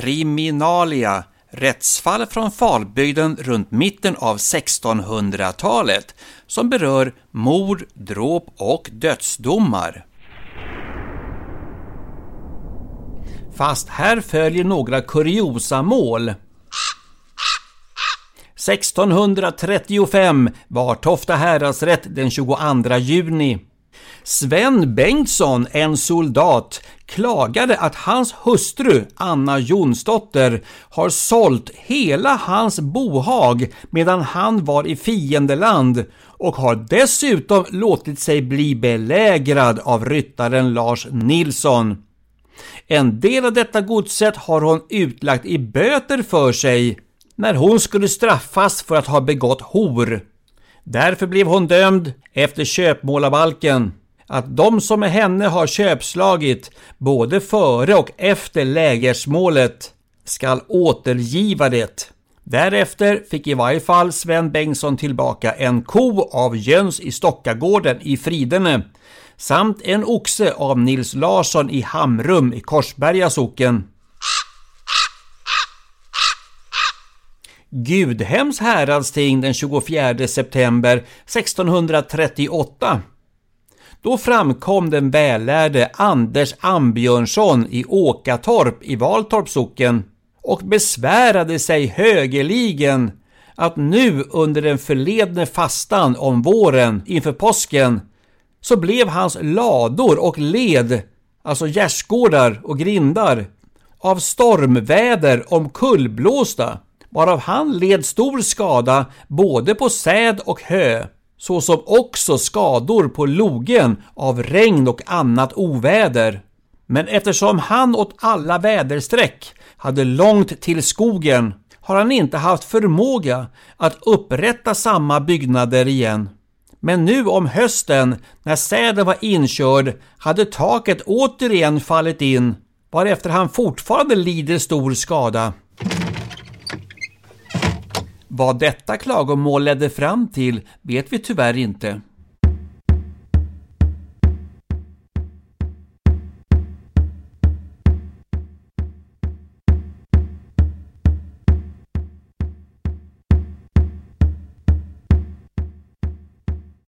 Kriminalia Rättsfall från Falbygden runt mitten av 1600-talet som berör mord, dråp och dödsdomar. Fast här följer några kuriosa mål. 1635 var Tofta häradsrätt den 22 juni. Sven Bengtsson, en soldat, klagade att hans hustru Anna Jonsdotter har sålt hela hans bohag medan han var i fiendeland och har dessutom låtit sig bli belägrad av ryttaren Lars Nilsson. En del av detta godset har hon utlagt i böter för sig när hon skulle straffas för att ha begått hor. Därför blev hon dömd efter köpmålarbalken att de som med henne har köpslagit både före och efter lägersmålet skall återgiva det. Därefter fick i varje fall Sven Bengtsson tillbaka en ko av Jöns i Stockagården i Fridene samt en oxe av Nils Larsson i Hamrum i Korsberga socken. Gudhems häradsting den 24 september 1638 då framkom den vällärde Anders Ambjörnsson i Åkatorp i Valtorps socken och besvärade sig högerligen att nu under den förledne fastan om våren inför påsken så blev hans lador och led, alltså gärdsgårdar och grindar, av stormväder omkullblåsta, varav han led stor skada både på säd och hö såsom också skador på logen av regn och annat oväder. Men eftersom han åt alla väderstreck hade långt till skogen har han inte haft förmåga att upprätta samma byggnader igen. Men nu om hösten, när säden var inkörd, hade taket återigen fallit in, varefter han fortfarande lider stor skada. Vad detta klagomål ledde fram till vet vi tyvärr inte.